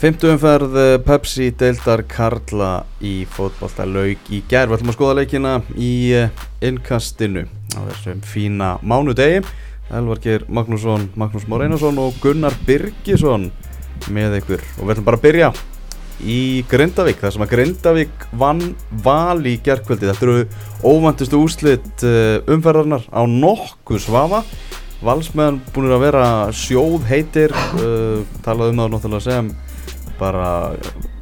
Fymtuumferð Pepsi deildar Karla í fótballta laug í gerð. Við ætlum að skoða leikina í innkastinu á þessum fína mánudegi. Elvarkir Magnússon, Magnús Mór Einarsson og Gunnar Birgisson með ykkur. Og við ætlum bara að byrja í Grindavík. Það sem að Grindavík vann val í gerðkvöldi. Þetta eru óvantistu úslitt umferðarnar á nokkuð svafa. Valsmenn búin að vera sjóð heitir, uh, talað um það náttúrulega sem bara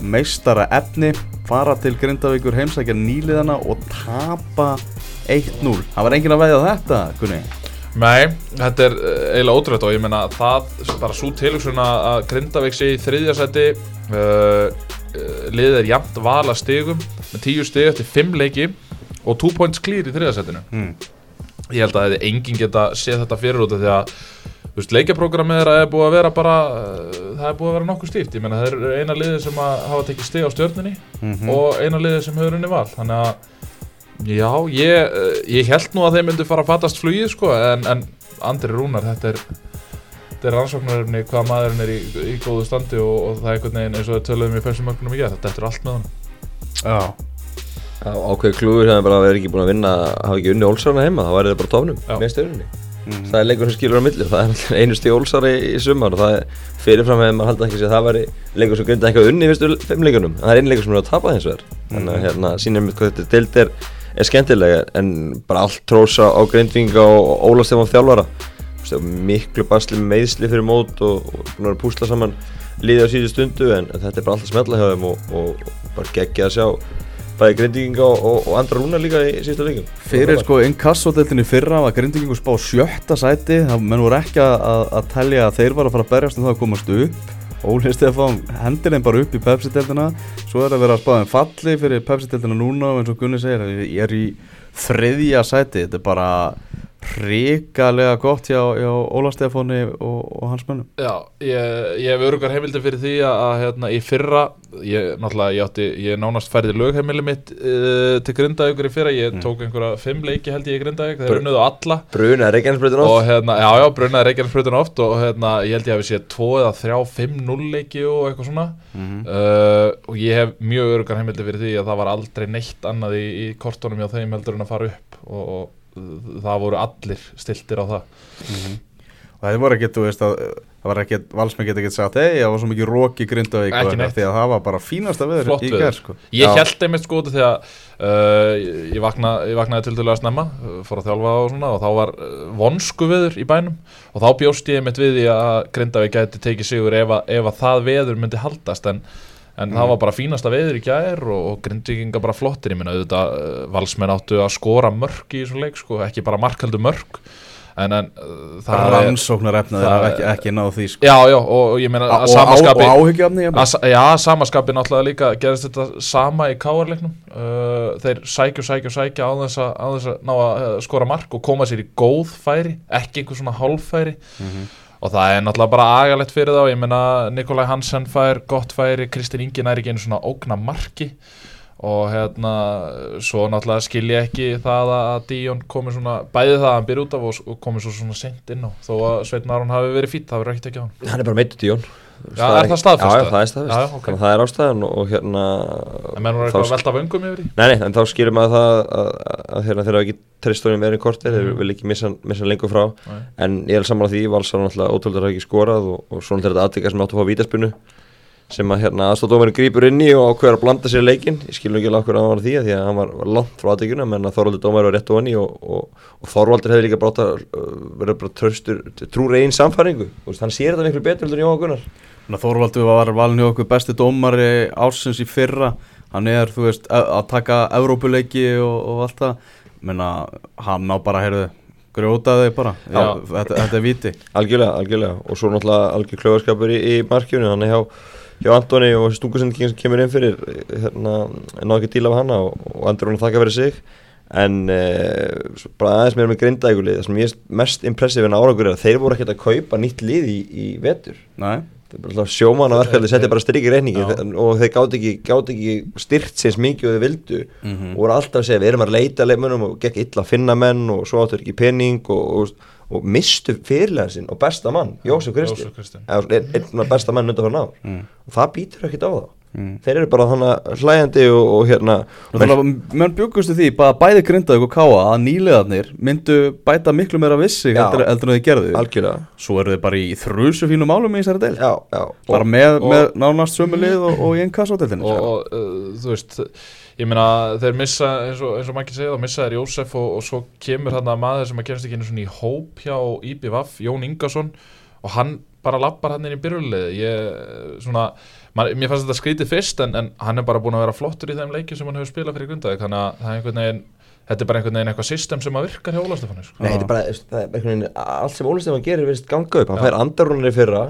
meistara efni fara til Grindavíkur heimsækja nýliðana og tapa 1-0 það var engin að veðja þetta Gunni. Nei, þetta er eiginlega ótrúlega og ég menna það bara svo tilugsun að Grindavík sé í þriðja seti uh, uh, liðið er jæmt vala stigum með tíu stig eftir fimm leiki og 2 points clear í þriðja setinu mm. ég held að enginn geta séð þetta fyrir út af því að Þú veist, leikjaprogrammið þeirra er búið að vera bara, uh, það er búið að vera nokkuð stíft. Ég meina, það er eina liðið sem hafa tekið steg á stjórnunni mm -hmm. og eina liðið sem hefur unni val. Þannig að, já, ég, uh, ég held nú að þeim myndi fara að fatast flugið, sko, en, en Andri Rúnar, þetta er, þetta er rannsóknaröfni hvað maðurinn er í, í góðu standi og, og það er einhvern veginn eins og við töluðum í felsum ögnum í gerð. Þetta er allt með hann. Já. Ákveð klúður sem bara verið ekki búin að vinna, hafa ekki unni ólsarna heima, þá væri það bara tófnum með stjórnunni. Mm. það er leikur sem skilur á milli það er einu stíð ólsari í, sumar og það er fyrirfram hefur maður haldið ekki að það væri leikur sem grinda eitthvað unni í fyrstu fimm leikunum en það er einu leikur sem er að tapa þess mm. þannig að hérna sínir mér hvað þetta deild er, er skemmtilega en bara allt trósa á grindvinga og ólastefan þjálfara miklu basli með meðsli fyrir mót og, og púsla saman líði á síðu stundu en, þetta er bara alltaf smetla hjá þeim og, og, og bara geggja að sjá bæði grindíkinga og, og, og andra rúna líka í sísta leikum Fyrir sko inkassódeltinni fyrra var grindíkingu spá sjötta sæti. Það menn voru ekki að, að telja að þeir var að fara að berjast um það að komast upp. Óli Stefán hendir þeim bara upp í Pepsi-deltina svo er að vera að spáða en falli fyrir Pepsi-deltina núna og eins og Gunni segir ég er í þriðja sæti. Þetta er bara ríkalega gott hjá, hjá Óla Stefáni og, og hans mönnum. Já, ég, ég hef örugar heimildi fyrir því að, að hérna, í fyrra ég, náttúrulega, ég átti, ég nánast færði lögheimili mitt uh, til Grindavíkur í fyrra. Ég mm. tók einhverja fimm leiki held ég í Grindavík. Þeir unnuðu alla. Bruna Reykjanesbröðun oft. Hérna, Já, já, Bruna Reykjanesbröðun oft og hérna, ég held ég hef séð tvo eða þrjá, fimm, null leiki og eitthvað svona. Mm -hmm. uh, og ég hef mjög örugar heimildi fyrir því að það var aldrei neitt annað í, í kortónum hjá þeim heldur en að fara upp og, og það voru allir stiltir á það mm -hmm. og það voru ekki, þú veist að það var ekki, valsmenn geta ekki sagt hei, það var svo mikið rók í Grindavík því að það var bara fínasta viður í gerð sko. ég Já. held einmitt sko þegar uh, ég, vakna, ég vaknaði til dælu að snemma fór að þjálfa og svona og þá var uh, vonsku viður í bænum og þá bjóst ég einmitt við því að Grindavík geti tekið sigur ef að, ef að það viður myndi haldast en en það var bara fínasta veður í gæðir og, og grindvikinga bara flottir, ég minna auðvitað uh, valsmenn áttu að skora mörg í þessu leik sko, ekki bara markaldu mörg en, en uh, það er rannsóknar efna þegar ekki, ekki náðu því sko. já, já, og ég meina að samaskapi og áhyggjöfni já, samaskapi náttúrulega líka gerist þetta sama í káarleiknum uh, þeir sækju, sækju, sækja á þess að, að ná að skora mark og koma sér í góð færi, ekki einhver svona hálffæri mm -hmm og það er náttúrulega bara agalegt fyrir þá. Ég menna Nikolaj Hansen fær gott færi, Kristinn Ingi næri ekki einu svona ógna marki. Og hérna svo náttúrulega skilja ekki það að Díón komið svona bæði það að hann byrja út af og komið svo svona sent inn á. Þó að Sveitn Aron hafi verið fýtt, það ekkert ekki á hann. Hann er bara meitur Díón Já, er það staðfyrst? Já, það er staðfyrst, okay. það er ástæðan og hérna En mennur það eitthvað að velta vöngum yfir í? Nei, nei, en þá skilur maður það að, að, að hérna þeirra ekki tristunum verið kortir, þeir mm. vil ekki missa, missa lengur frá nei. en ég er saman á því, Valsar náttúrulega ótrúlega að ekki skorað og, og svona þeirra aðdika sem áttu að fá vítaspunnu sem að hérna aðstofdómarinn grýpur inn í og ákveður að blanda sér leikin ég skilur ekki alveg okkur að hann var því að því að hann var, var langt frá aðdeguna menn að Þorvaldur dómar var rétt og hann í og, og, og Þorvaldur hefði líka brátt að uh, vera bara tröstur, trúr einn samfæringu hann sér þetta miklu betur en Jóhann Gunnar. Þorvaldur var valin hjá okkur besti dómari ársins í fyrra. Hann er þú veist að taka Evrópuleiki og, og allt það. Menna hann á bara heyrðu grjótaði bara, Já, þetta, þetta er viti. Algjörlega, algjörlega. Og svo náttúrulega algjör klöfarskapur í, í markjunni hann er hjá hjá Antoni og stungusendingin sem kemur inn fyrir hérna, náðu ekki díla af hanna og, og andur hún að þakka fyrir sig en eh, bara aðeins meira með grindægulið það sem ég er mest impressið en áragur er að þeir voru ekkert að kaupa nýtt lið í, í vetur Nei. sjóman að verkefni setti bara strikið reyningi og þeir gátt ekki, ekki styrt sérs mikið og þeir vildu mm -hmm. og voru alltaf að segja við erum að leita leifmunum og gekk illa að finna menn og svo áttur ekki penning og, og, og mistu fyrirlega sinn og besta mann, Jósef Kristi einn af besta mann undan fyrir ná mm. og það býtur ekkit á það Mm. þeir eru bara þannig hlægandi og, og hérna menn bjökustu því bara bæði grindaðu og káa að nýlegaðnir myndu bæta miklu meira vissi heldur en þau gerðu algjörlega. svo eru þau bara í þrjusu fínum álum í þessari del já, já. bara og, með, og, með nánast sömulið og í einn kassoteltinu og uh, þú veist ég meina þeir missa eins og, eins og maður ekki segja þá missa þeir Jósef og svo kemur hann að maður sem að kemst ekki inn í hóp hjá IBVF Jón Ingarsson og hann bara lappar hann inn í byrjulegði ég svona Man, mér fannst þetta skrítið fyrst en, en hann er bara búin að vera flottur í þeim leikið sem hann hefur spilað fyrir grundaði þannig að það er einhvern veginn þetta er bara einhvern veginn eitthvað system sem að virkar hjá Óla Stefán sko. Nei, þetta er bara, það er einhvern veginn allt sem Óla Stefán gerir verðist ganga upp. Hann fær andarunni fyrra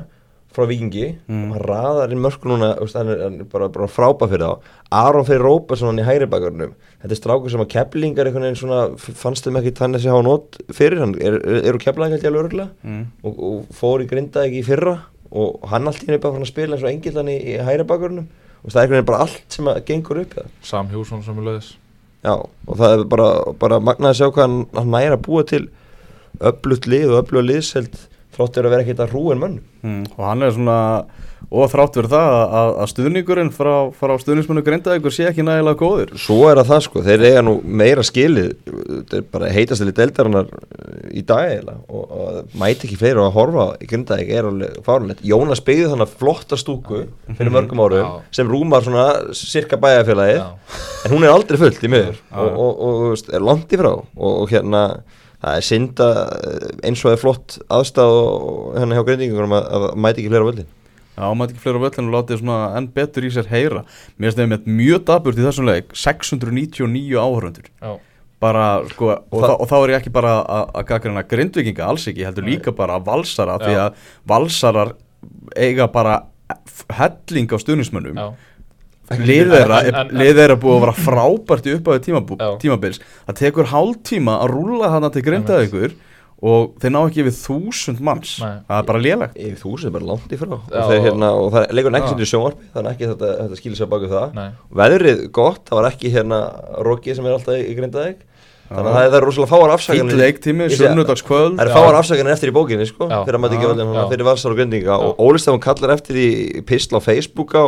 frá vikingi mm. hann raðar inn mörg núna hann er, hann er bara, bara frábæð fyrir þá. Aron fyrir Róparsson hann í hægri bakarinnum þetta er strákur sem að keplingar einhvern veginn svona fannst þeim ekki þannig að sé hafa nót fyrir. Hann eru er, er keplingar ekki alveg örgla mm. og, og fór í grinda ekki í fyrra og hann allt í henni bara fann að spila eins og engildan í, í hæra bakurinnum og það er einhvern veginn bara allt sem gengur upp Sam Hjússon sem er löðis Já og það er bara, bara magnaði að sjá hvað hann, hann næra að búa til öflutt lið og öfluga liðselt þróttir að vera ekkert að hrúin mönn mm, og hann er svona og þrátt verið það að, að stuðningurinn frá, frá stuðningsmennu Grindavíkur sé ekki nægilega góður. Svo er það það sko, þeir eiga nú meira skilið þetta er bara heitastili deildarinnar í dag eiginlega og, og mæti ekki fleiri að horfa í Grindavík er alveg fárlegt Jónas byggði þannig flotta stúku fyrir mörgum árum sem rúmar svona cirka bæjarfélagi en hún er aldrei fullt í miður. Og, og, og er langt í frá. Og hérna það er synd að eins og það er flott aðstæð og hérna hjá Grindvíkunum að, að mæti ekki fleiri á völdin Já, maður ekki fleira völlin og látið svona enn betur í sér heyra. Mér finnst það með mjög daburt í þessum leik 699 áhörundur bara, sko, og, og, og þá er ég ekki bara að gagga hérna grindvikinga alls ekki, ég heldur líka bara að valsara Já. því að valsarar eiga bara helling á stuðnismönnum Lið þeirra búið að vera frábært í uppáðu tímabils. Það tekur hálf tíma að rúla þannig til grindaðugur og þeir ná ekki yfir þúsund manns. Nei. það er bara lélegt. Yfir þúsund er bara langt í frá. Og, þeir, hérna, og það leikur nekki sem er sjónvarpi þannig ekki þetta, þetta skilir sér baka það. Nei. veðrið gott, það var ekki hérna Roggi sem er alltaf í grindaðeg þannig að það er rosalega fáar afsaganir fýll leiktími, sunnudagskvöld. það er fáar afsaganir eftir í bókinni sko, fyrir að maður ekki völdin fyrir valsar og grindinga og Ólistafn kallar eftir í pistla á Facebook á,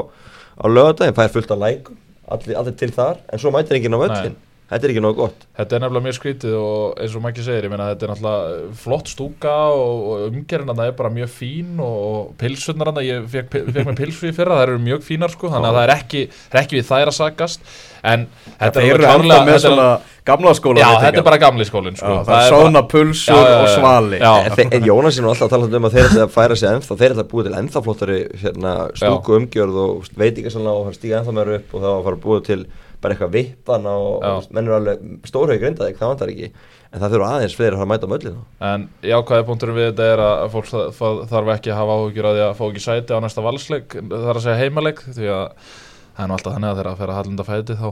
á lögadagin, er fullt af lækum allir, allir til þar, en svo mætir enginn á völdin Þetta er ekki náðu gott. Þetta er nefnilega mjög skrítið og eins og maður ekki segir, ég meina þetta er náttúrulega flott stúka og, og umgerðin að það er bara mjög fín og pilsunar að ég fekk, fekk með pilsfið fyrra, það eru mjög fínar sko, þannig að það er ekki, er ekki við þær að sagast, en þetta er klárlega með svona gamla skóla. Já, þetta er bara gamli skólinn sko. Já, það, er svona pulsur já, og svali. En Jónas er nú alltaf að tala um að þeir ætla að færa sig ennþá, þeir ætla að búið til ennþá flottari hérna, stúku umgjörð og veitingasalna og stíga ennþá meira upp og það var að fara að búið til bara eitthvað vippan og mennur alveg stórhauð grindaðeg, það vantar ekki. En það þurfa aðeins fleiri að mæta möllin En jákvæði punkturum við þetta er að fólk þarf ekki að hafa áhugjur að því að fá ekki sæti á næsta valsleik þar að segja heimaleg því að það er nú alltaf þannig að þeirra að fyrir að hallunda fæti þá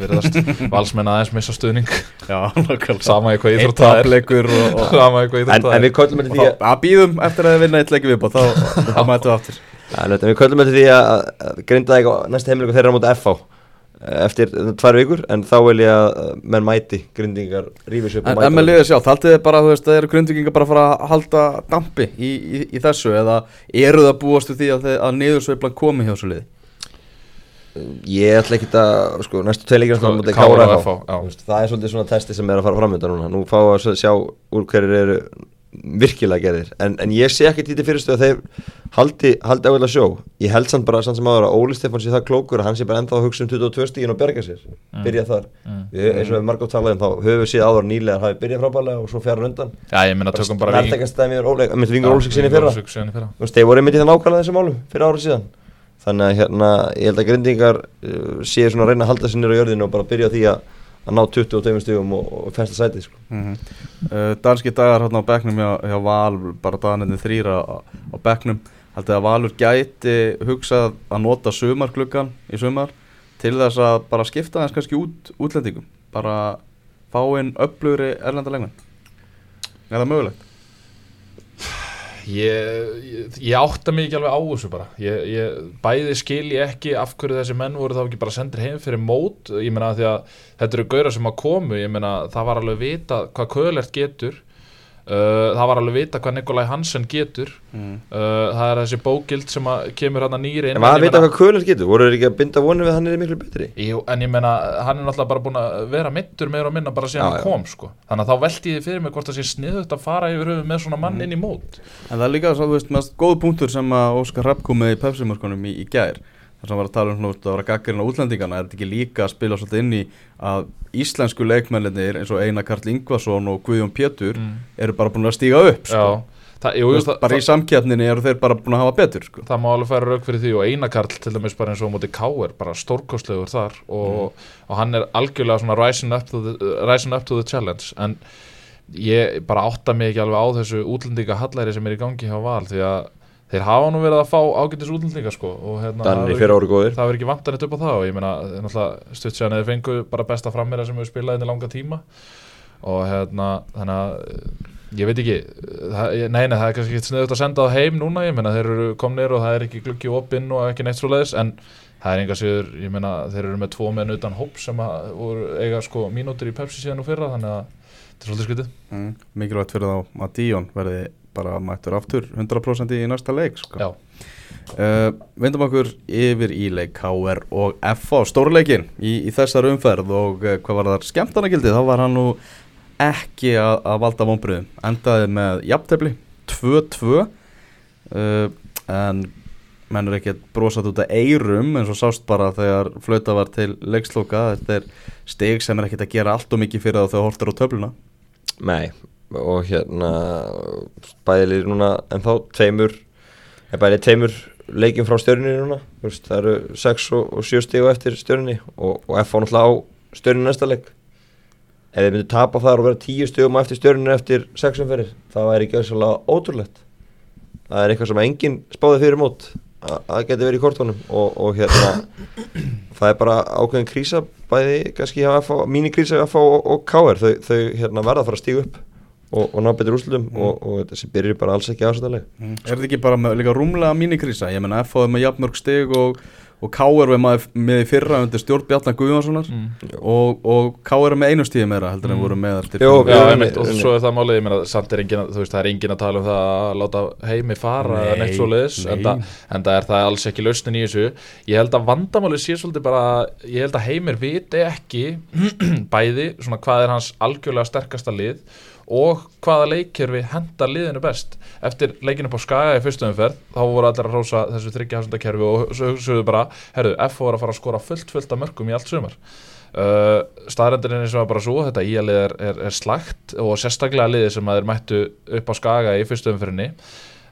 virðast valsmenn aðeins missa stuðning. Já, sama eitthvað íþrótt það er sama eitthvað íþrótt það er En við köllum þetta því að býðum eftir að vinna eitt leiki viðbót þá mætu aftur. Við köllum þetta því að grindaðeg næsta heimleiku þeirra móta FH eftir tvær vikur en þá vil ég að menn mæti gründingar rífis upp og mæta En með liðið sjá, þaltið þið bara, þú veist, það eru gründingar bara að fara að halda dampi í, í, í þessu eða eru það búastu því að, að niðursveiflan komi hjá þessu liði? Ég ætla ekki að, sko, næstu tveileikir sko, það er svolítið svona testi sem er að fara framönda núna, nú fá að sjá úr hverju eru virkilega gerðir. En, en ég sé ekki títi fyrirstu að þeir haldi, haldi ável að sjó. Ég held samt bara samt sem áður að Óli Stefán sé það klókur að hann sé bara ennþá að hugsa um 22 stígin og berga sér, mm. byrja þar. Mm. við, eins og við margótt talaðum þá höfum við síðan áður nýlega að hafi byrjað frábælega og svo fjara undan. Já ég minna tökum bara Vingur Ólsík sinni fyrra. Þeir voru myndið það nákvæmlega þessum álum fyrir árið síðan. Þannig að hérna ég held að grindingar uh, að ná 22 stígum og, og festa sæti sko. mm -hmm. uh, Danski dagar hérna á begnum hjá, hjá Val, bara dagarnir þrýra á, á begnum, heldur að Valur gæti hugsað að nota sumarkluggan í sumar til þess að bara skipta þess kannski út útlendingum, bara fá inn öflugri erlenda lengun er það mögulegt? Ég, ég, ég átta mig ekki alveg á þessu bara. Ég, bæði skil ég ekki af hverju þessi menn voru þá ekki bara sendir heim fyrir mót. Ég meina því að þetta eru gauðra sem að komu ég meina það var alveg vita hvað köðlert getur Uh, það var alveg vita hvað Nikolaj Hansen getur mm. uh, það er þessi bókild sem kemur hann að nýri en maður vita hvað Köhler getur, voru þeir ekki að binda vonu við hann er miklu betri? Jú, en ég menna, hann er náttúrulega bara búin að vera mittur meira og minna bara síðan hann kom sko. þannig að þá veldi ég fyrir mig hvort það sé sniðut að fara yfir höfu með svona mann mm. inn í mót En það er líka, svo, þú veist, mest góð punktur sem að Óskar Rapp kom með í pepsimörkunum í, í gær þar sem var að tala um að var að gaggarinn á útlendingana er þetta ekki líka að spila svolítið inn í að íslensku leikmennir eins og Einar Karl Ingvason og Guðjón Pétur mm. eru bara búin að stíga upp sko. það, jú, Vist, bara í samkjafninni eru þeir bara búin að hafa betur sko. það má alveg færa rauk fyrir því og Einar Karl til dæmis bara eins og mútið Káer bara stórkostlegur þar og, mm. og hann er algjörlega svona rising up, the, rising up to the challenge en ég bara átta mig ekki alveg á þessu útlendinga hallæri sem er í gangi hjá val því að þeir hafa nú verið að fá ágættis útlendinga sko og hérna Danni fyrir ári góðir. það verður ekki vantan eitt upp á það og ég meina stuttsjæðan eða fengu bara besta frammera sem við spilaði inn í langa tíma. Og hérna þannig að ég veit ekki neina það er kannski ekki sniðut að senda það heim núna ég meina þeir eru komnir og það er ekki glukki opinn og ekki neitt svo leiðis en það er enga sigur, ég meina þeir eru með tvo menn utan hóp sem að voru eiga sko mínútur í Pepsi síðan og fyrra þannig að þetta er svolítið skritið mm, Mikilvægt fyrir þá að Díón verði bara mættur aftur 100% í næsta leik sko. uh, Vindum okkur yfir í leik HR og FA stórleikin í, í þessar umferð og uh, hvað var það skemmtarnagildið þá var hann nú ekki að, að valda vonbröðum endaði með jafntefni 2-2 uh, en mennur ekki að brosat út af eirum eins og sást bara þegar flöta var til leiksloka. Þetta er steg sem er ekkert að gera allt og mikið fyrir það þegar hortar á töfluna. Nei og hérna bæðilir núna en þá tveimur bæðilir tveimur leikin frá stjörnir núna. Vist, það eru 6 og 7 stígu eftir stjörnir og, og F á náttúrulega á stjörnir næsta leik. Ef þið myndu tapa þar og vera 10 stígum eftir stjörnir eftir 6 umferðir það væri ekki aðsvæmlega ótrúlegt. Það er eitthvað sem enginn spáði fyrir mót að það geti verið í kortónum og, og hérna það er bara ákveðin krísa bæði kannski mínikrísa af F og, og K.R. þau, þau hérna, verða að fara að stígu upp og, og ná betur úrslutum mm. og, og þessi byrjir bara alls ekki ásættalega mm. Er þetta ekki bara með líka rúmlega mínikrísa? Ég menna FH með jafnmörg steg og, og K.R. með, með fyrra undir stjórn Bjarnar Guðvarssonar mm. og K.R. með einu stíði meira heldur en mm. voru með eftir Jó, já, einmitt, og svo er það málið, ég menna samt er engin, veist, það er engin að tala um það að láta heimi fara eða neitt svo leiðis en, en það er það alls ekki lausnin í þessu ég held að vandamálið sé svolítið bara ég held að heimir viti ekki bæði, svona hvað er hans algjörlega sterkasta lið og hvaða leikkerfi henda liðinu best. Eftir leikinu på Skaga í fyrstum umferð þá voru allir að rosa þessu þryggjahásundakerfi og sögðu bara, herru, F voru að fara að skora fullt fullt af mörgum í allt sumar. Uh, staðrendurinn er sem að bara svo þetta íalið er, er, er slagt og sérstaklega liði sem að þeir mættu upp á Skaga í fyrstum umferðinni.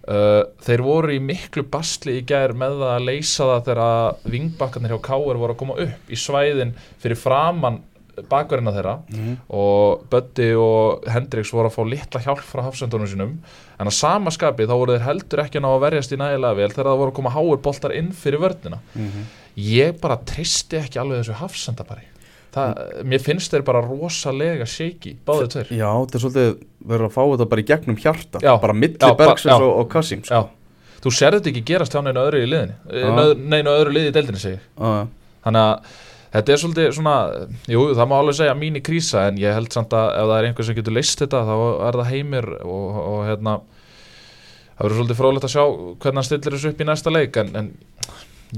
Uh, þeir voru í miklu bastli í gerð með að leysa það þegar vingbakkarnir hjá Káur voru að koma upp í svæðin fyrir framann bakverðina þeirra. Mm -hmm. og Bötti og Hendriks voru að fá litla hjálp frá hafsendunum sínum. En að sama skapi þá voru þeir heldur ekki ná að verjast í nægilega vel þegar það voru að koma háir boltar inn fyrir vördina mm -hmm. ég bara tristi ekki alveg þessu hafsendabari mér finnst þeir bara rosalega shaky, báðið tveir. Já, þetta er svolítið verið að fá þetta bara í gegnum hjarta já, bara milli Bergsins og, og Kassim sko. Þú ser þetta ekki gerast hjá neina öðru í liðinni neina öðru liði í deildinni segi Þannig að Þetta er svolítið svona, jú það má alveg segja mín í krísa en ég held samt að ef það er einhver sem getur leist þetta þá er það heimir og, og hérna það verður svolítið frólægt að sjá hvernig hann stillir þessu upp í næsta leik en, en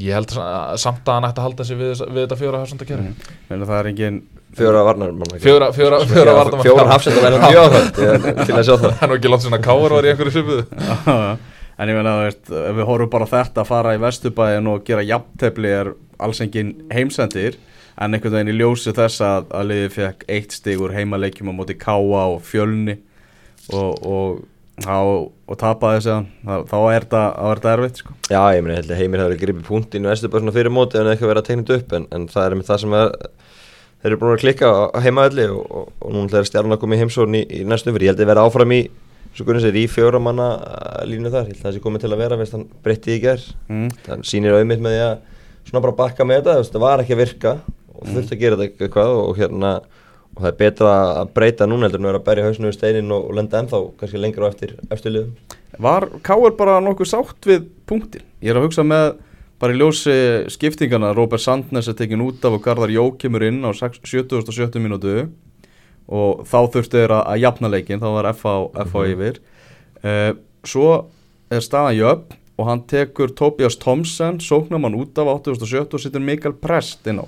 ég held samt að hann ætti að halda sig við, við þetta fjóra hafsendakjörn mm. en það er engin fjóra varnar fjóra, fjóra, fjóra varnar fjóra hafsendar verður mjög hönd til að sjá það. Það er nú ekki langt svona káur var í einhverju svipuðu en ég meina ef við horfum bara þetta að fara í vestubæðin og gera jafntefni er alls engin heimsendir en einhvern veginn í ljósi þess að, að liði fekk eitt stig úr heimaleikjum á móti Káa og Fjölni og, og, og, og tapaði þessi þá er þetta erfitt sko. Já, ég meina heimir hefur gripið punktinu Vesturbæðsuna fyrir móti en eitthvað verið að tegna upp en, en það er með það sem er, þeir eru búin að klikka á heimaðalli og núna er stjarnan að koma í heimsórn í, í næstum fyrir, ég held að vera áfram í svo gunnum sér í fjóramanna línu þar, ég held að það sé komið til að vera veist hann breytti í gerð, mm. þann sýnir auðvitað með því að svona bara bakka með þetta, það var ekki að virka og mm. þurfti að gera þetta eitthvað og hérna og það er betra að breyta núna heldur en að vera að berja hausinu í steinin og, og lenda ennþá kannski lengur á eftir eftirliðum Var Káur bara nokkuð sátt við punktin? Ég er að hugsa með bara í ljósi skiptingana Robert Sandnes er tekin út af og Garðar Jó kemur inn á 70 og 70 mínútu og þá þurftu þeir að jafna leikin, þá var FH, FH Mhm. yfir. Uh, svo er staðan jöfn og hann tekur Tobias Thompson sóknamann út af 87 og setur Mikael Prest inn á.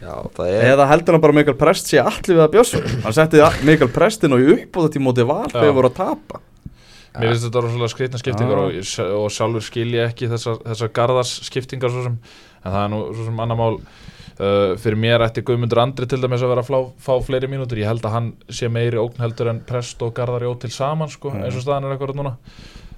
Já, er eða heldur hann bara Mikael Prest sé allir við að bjössu hann setti Mikael Prest inn og í uppbóða til móti val þegar voru að tapa. Mér finnst þetta rosalega skreitna skiptingar og, og sjálfur skilja ekki þessar, þessar garðars skiptingar svo sem en það er nú svo sem annar mál uh, fyrir mér ætti Guðmundur Andri til dæmis að vera að flá, fá fleiri mínútur ég held að hann sé meiri ógn heldur en Prest og Garðar Jó til saman sko, Mhm. eins og staðan er eitthvað núna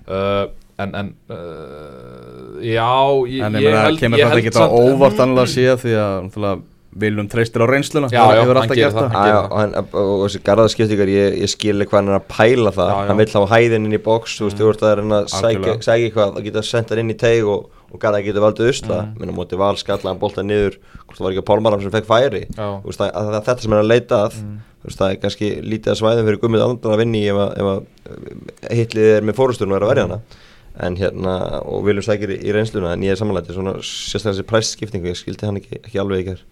uh, en, en uh, já ég, en ég ég held, kemur þetta ekki á óvart annað að sé því að Viljum treystir á reynsluna Já, já, hann alltaf gerir gert það. það og, hann, og, þessi garðarskiptingar, ég, ég skilja hvað hann er að pæla það Já, já. hann vill hafa hæðin inn í box þú veist, þú ert að reyna að sækja, Algjörlega. sækja eitthvað að geta sendt hann inn í teig og, og garðar geta valdið usla. Mhm. minna móti val skallaðan bolta niður. Hvort það var ekki Pálmaram sem fekk færi. Veist, að, að, að þetta sem hann er að leita að. Mm. þú veist, það er kannski lítið að svæðum fyrir gummið andra að vinni ef að, ef að eh, hitlið er með fórusturinn og er að verja hana. En hérna, og viljum sækir í, í reynsluna en ég er samanlætið, svona sérstaklega þessi præsskiptingu, ég skildi hann ekki, ekki alveg í gær.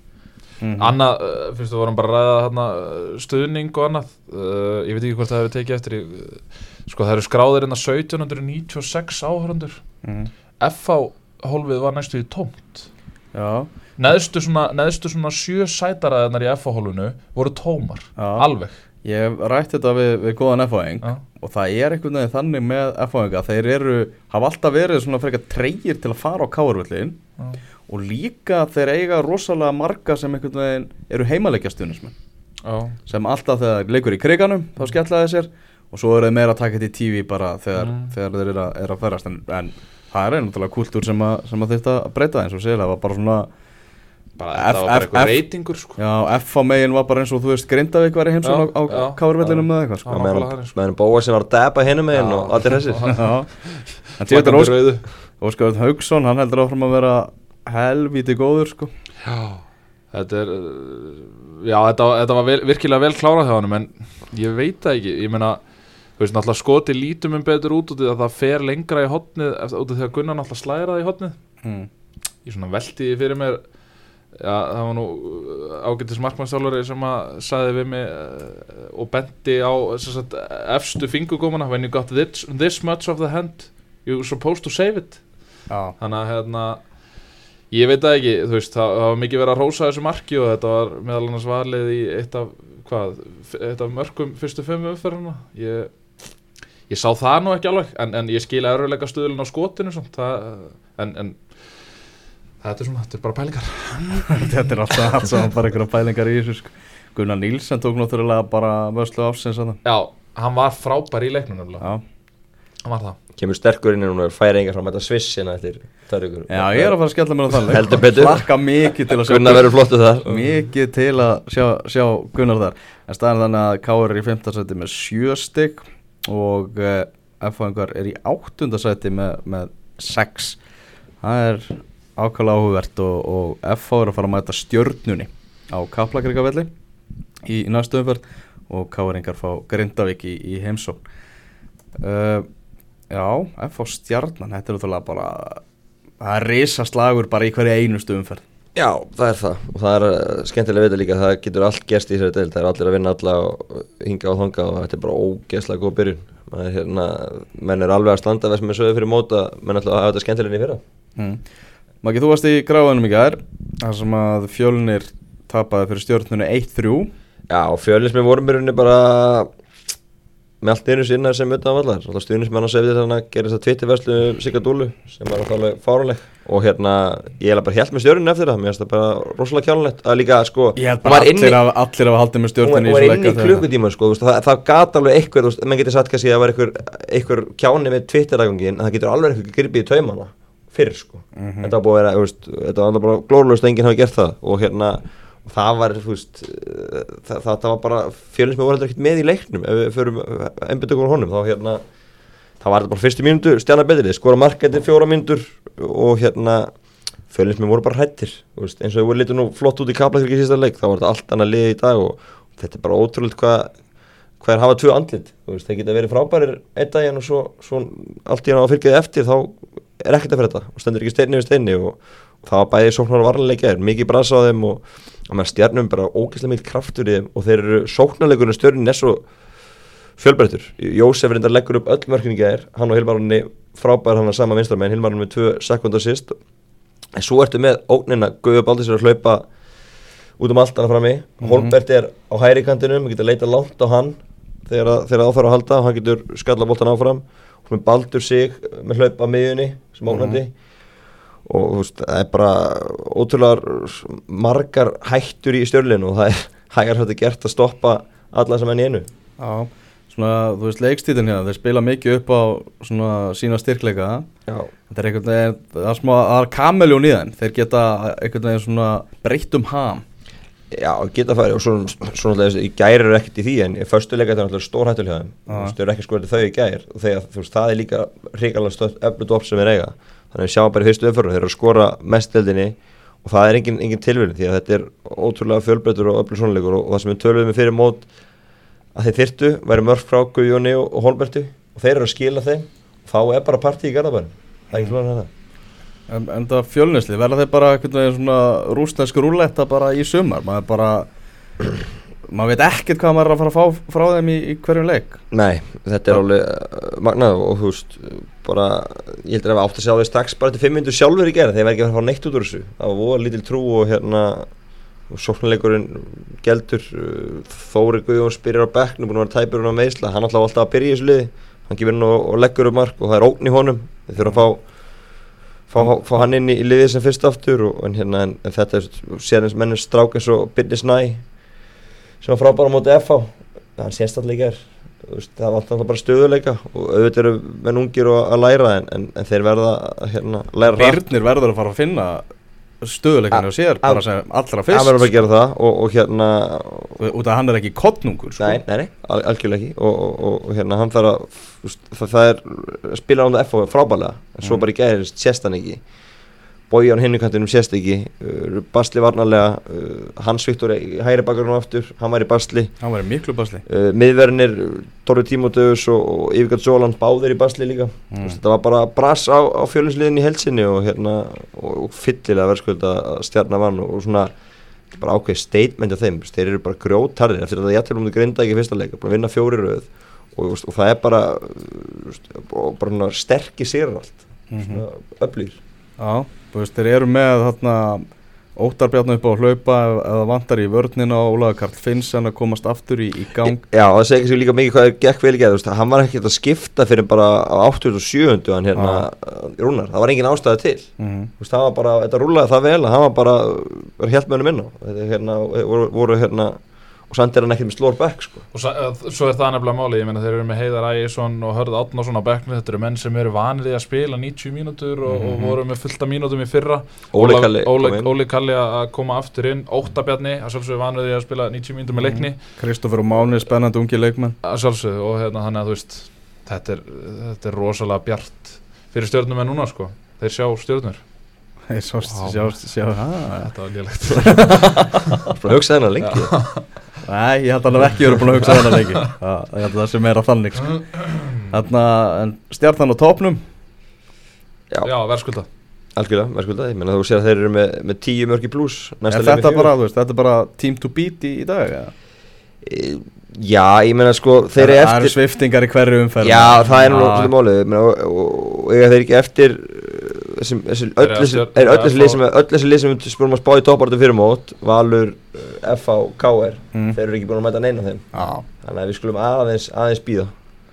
Mhm. Annað, uh, finnst þú vorum bara að ræða þarna, uh, stuðning og annað. Uh, ég veit ekki hvort það hefur tekið eftir ég, sko það eru skráðir hérna 1796 áhörundur Mhm. FH hólfið var næstu í tómt Já, neðstu svona, neðstu svona sjö sætaraðarnar í FH hólfinu voru tómar já alveg Ég hef rætt þetta við, við góðan Já. og það er einhvern veginn þannig með F-fáinga þeir eru, hafa alltaf verið svona frekar treyir til að fara á káarvöllin Já. og líka þeir eiga rosalega marga sem einhvern veginn eru heimaleikja stuðnismenn Já. sem alltaf þegar leikur í kriganum þá skella þeir sér og svo eru þeir meira að taka þetta í TV bara þegar, Mm. þegar þeir eru að, er að ferast en, en það er náttúrulega kultúr sem að, sem að þetta breyta eins og segir það var bara svona þetta var bara eitthvað reytingur sko. já, F á megin var bara eins og þú veist Grindavík var í heimsókn á, já. eða eitthvað sko. Sko. meðan bóa sem var að deba hinum meginn Já. og allir þessir. Óskar Haugsson, hann heldur áfram að vera helvíti góður sko Já, þetta er uh, Já, þetta, þetta var vel, virkilega vel klárað hjá hann en ég veit það ekki, ég meina þú veist, náttúrulega skoti lítum um betur út út í að það fer lengra í hotnið út af því að Gunnar náttúrulega slæra það í hotnið mm. ég svona velti því fyrir mér já, það var nú uh, ágættis markmannstjálfari sem að sagði við mig uh, og benti á sagt, efstu fingugómana when you got this, this much of the hand you're supposed to save it. Já, þannig að hérna ég veit það ekki, þú veist, það, það var mikið verið að rósa þessu marki og þetta var meðal annars valið í eitt af, hvað, eitt af mörgum fyrstu fimm umferðina. Ég, ég sá það nú ekki alveg en, en ég skila erfiðleika stuðlun á skotinu samt, það, en, en þetta er svona, þetta er bara pælingar. Þetta er alltaf, alltaf bara einhverja pælingar í þessu sko. Gunnar Nílsen tók náttúrulega bara vörslu áfsins að já, hann var frábær í Já, hann var það. Kemur sterkur inn og hún er færi engar frá að mæta svissina eftir þar ykkur Já, ég er að fara að skella mér á þann. Heldur betur. Hlakka mikið til að sjá Gunnar verður flottu þar. Mikið til að sjá, sjá Gunnar þar. En staðan þannig að Káur er í 15. seti með 7 stygg og uh, F-fáingar er í 8. seti með, með 6 það er ákvæmlega áhugvert og, og F-fá er að fara að mæta stjörnunni á Kaplakrikavelli í, í næstu umferð. Og Káuringar fá Grindavík í, í heimsókn. Uh, Já, F-fá stjarnan þetta er náttúrulega bara það er risaslagur bara í hverju einustu umferð Já, það er það. Og það er uh, skemmtilega að vita líka að það getur allt gerst í þessari deild, það er allir að vinna alla og hinga og þanga og þetta er bara ógeðslega góð byrjun. Er hérna, menn er alveg að standa þess með sögðu fyrir móta, menn ætla að hafa þetta skemmtilega í fyrra. Mm. Maggi, þú varst í gráðunum í gær þar sem að fjölnir tapaði fyrir stjórnunu 1-3 Já, og fjölinsmi vorum í rauninni bara með allt einu sinna sem utan vallar. Alltaf stuðnismenn að segja þetta þess að tvittiverslu Sigga Dúlu sem var alveg fáranleg og hérna, ég hef bara helt með stjórninu eftir það, mér finnst það bara rosalega kjálunlegt að líka, sko, Ég hún bara inni- allir af, allir af að halda með stjórnunu hún var inn í klukkutíma sko, veist, það, það gat alveg eitthvað, þú veist, menn getur sagt kannski að það var eitthvað, eitthvað kjáni með Twitter-dagangin en það getur alveg eitthvað gripið í taumana fyrr sko, þetta þú veist, þetta var bara það það var þú veist, eh, það, það, það var bara fjölins með voru heldur ekkert með í leiknum ef við förum einbjöndum úr honum, þá hérna það var bara fyrstu mínútu, stjana betrið skora markætti fjóra mínútur og hérna fjölins með voru bara hrættir þú veist, eins og þau voru litið nú flott út í kaplakirkir í sísta leik þá var þetta allt annað lið í dag og þetta er bara ótrúlega hvað hver hafa tvö andlit veist, þeir geta verið frábærir einn daginn og svo, svo allt í hann á fylgjaði eftir þá er ekkert að fyrir þetta og stendur ekki steinni við steinni og, og það var bæðið sóknar og varleika er mikið brasa á þeim og, og stjarnum bara ógeðslega mikið kraftur í þeim og þeir eru sóknarleikurinn stjörnin er svo fjölbreyttur. Jósef reyndar leggur upp öll mörkningi er hann og Hilmarunni frábær hann að sama vinstramenn Hilmarunni með tvö sekundar síst en svo ertu með ógnina Guðjóð Baldur sér að hlaupa út um allt hann frammi. Mm -hmm. Holbert er á hæri kantinum við getum að leita langt á hann þegar það áfæra að halda. Og hann getur skalla voltan áfram. Og með Baldur sig með hlaupa miðunni sem ógnandi. Mm -hmm. Og veist, það er bara ótrúlega margar hættur í stjörlinu og það er hægar hægt að gert að stoppa alla sem enn í einu. Já svona, þú veist, leikstíðin hérna, þeir spila mikið upp á svona sína styrkleika. Þetta er einhvern veginn, það er smá það er kameljón í þeim, þeir geta einhvern veginn svona breytt um ham. Já, geta farið og svona, svona í gæri eru ekkert í því en í förstuleika þetta er náttúrulega stór hættul hjá þeim. Þú veist, þau eru ekki skoðið þau í gæri og þegar þú veist, það er líka ríkala stöð öflut þannig að við sjáum bara í fyrstu umförðu, þeir eru að skora mestdeldinni og það er engin, engin tilvíðin því að þetta er ótrúlega fjölbreytur og öflut svonleikur og, og það sem við töluðum með fyrir mót að þeir þyrtu, væri mörg frá Guðjóni og, og Holberti og þeir eru að skila þeim og þá er bara partí í Garðabæn það er ekki svona þetta En, en það fjölnesli, verða þeir bara rúsnesku rúletta bara í sumar? Maður bara maður veit ekkert hvað maður er að fara að fá frá þeim í, í hverjum leik. Nei, þetta er alveg uh, magnað og þú veist bara, ég heldur að við átt að sjá því strax bara til 5 minnur sjálfur í gerð, þeir verði ekki að fara að fá neitt út úr þessu. Það var voða lítil trú og hérna sóknarleikurinn geldur uh, Þóri Guðjón spyrir á bekknu búin að vera tæpur hún á meðsla hann ætlaði alltaf að byrja í þessu liði. Hann gefur hann og, og leggur um mark og það er ógn í honum. Þeir þurfa að fá, fá, fá hann inn í, liðið sem fyrst aftur og, en, hérna, en, en þetta er sérins mennir strák eins og Byrni Snæ sem var frábæra motið FH hann sést alltaf ekki er það var alltaf bara stöðuleika og auðvitað eru menn ungir að læra en, en þeir verða að hérna, læra Byrnir verður að fara að finna stöðuleikinu og sér bara sem allra fyrst hann verður að gera það og, og hérna út af hann er ekki kottnungur sko. nei, nei, al algjörlega ekki. Og, og, og hérna hann þarf að það, það er spila á það FO frábælega en svo mm. bara í gæðist sést hann ekki Bói án hinnukantinum sést ekki. Uh, Basli varnalega uh, Hans Viktor í hægri bakgrunum aftur hann var í Basli. Hann var í miklu Basli. Uh, miðverðinir Torri Tímóteus og, og Yvirgard Sóland báðir í Basli líka. Mm. þetta var bara brass á, á fjölinsliðin í helsinni og, hérna, og, og fyllilega verðskölda stjarnavann og svona bara ákveð statement af þeim. Þeir eru bara grjótarðir eftir að jættilum þau grinda ekki fyrsta leika bara vinna fjóri rauð og það er bara, bara sterkir sér allt. Mm -hmm. öflýr Já. þú veist, þeir eru með þarna óttarbjarnu upp á hlaupa eða vantar í vörnina og Ólaður Karl Finnsson að komast aftur í, í gang Já, það segir ekki líka mikið hvað er gekk vel geð hann var ekkert að skipta fyrir bara á 87. hann hérna ah. rúnar, það var engin ástæði til mm -hmm. veist, það var bara, þetta rúlaði það vel hann var bara, var helt með henni minna hérna, voru, voru hérna og samt er hann ekkert með slór bekk sko. og svo er það nefnilega máli, ég meina þeir eru með Heiðar Ægjesson og Hörð Átnarsson á bekknu þetta eru menn sem eru vanið að spila 90 mínútur og, mm -hmm. og voru með fullta mínútum í fyrra. Óli Kalli að koma aftur inn, Óttabjarni að sjálfsögðu vanið að spila 90 mínútur með leikni. Kristófur og Máni, spennandi ungi leikmenn. Að sjálfsögðu og hérna þannig að þú veist þetta er, þetta er rosalega bjart fyrir stjórnum en núna sko. Þeir sjá stjórnur Þeir sjá, sjá, sjá, Þetta var lélægt. Hugsaði hennar lengi Nei, ég held að hann hef ekki verið búin að hugsa þennan leiki Ég held að það sé meira þannig sko. Þannig að stjarnan á tópnum Já, Já verðskulda. Algjörlega, verðskulda, ég menna þú sér að þeir eru með, með tíu mörgi pluss Þetta bara, er bara team to beat í, í dag ja. e, Já, ég menna sko þeir eru eftir Það eru sviftingar í hverju umferð. Já, það er náttúrulega málið og þeir eru ekki eftir öll þessi lið sem við spúrum að spá í tópartu fyrir mót Valur, FH, KR mm. þeir eru ekki búin að mæta neina þeim. Ah. þannig að við skulum aðeins, aðeins býða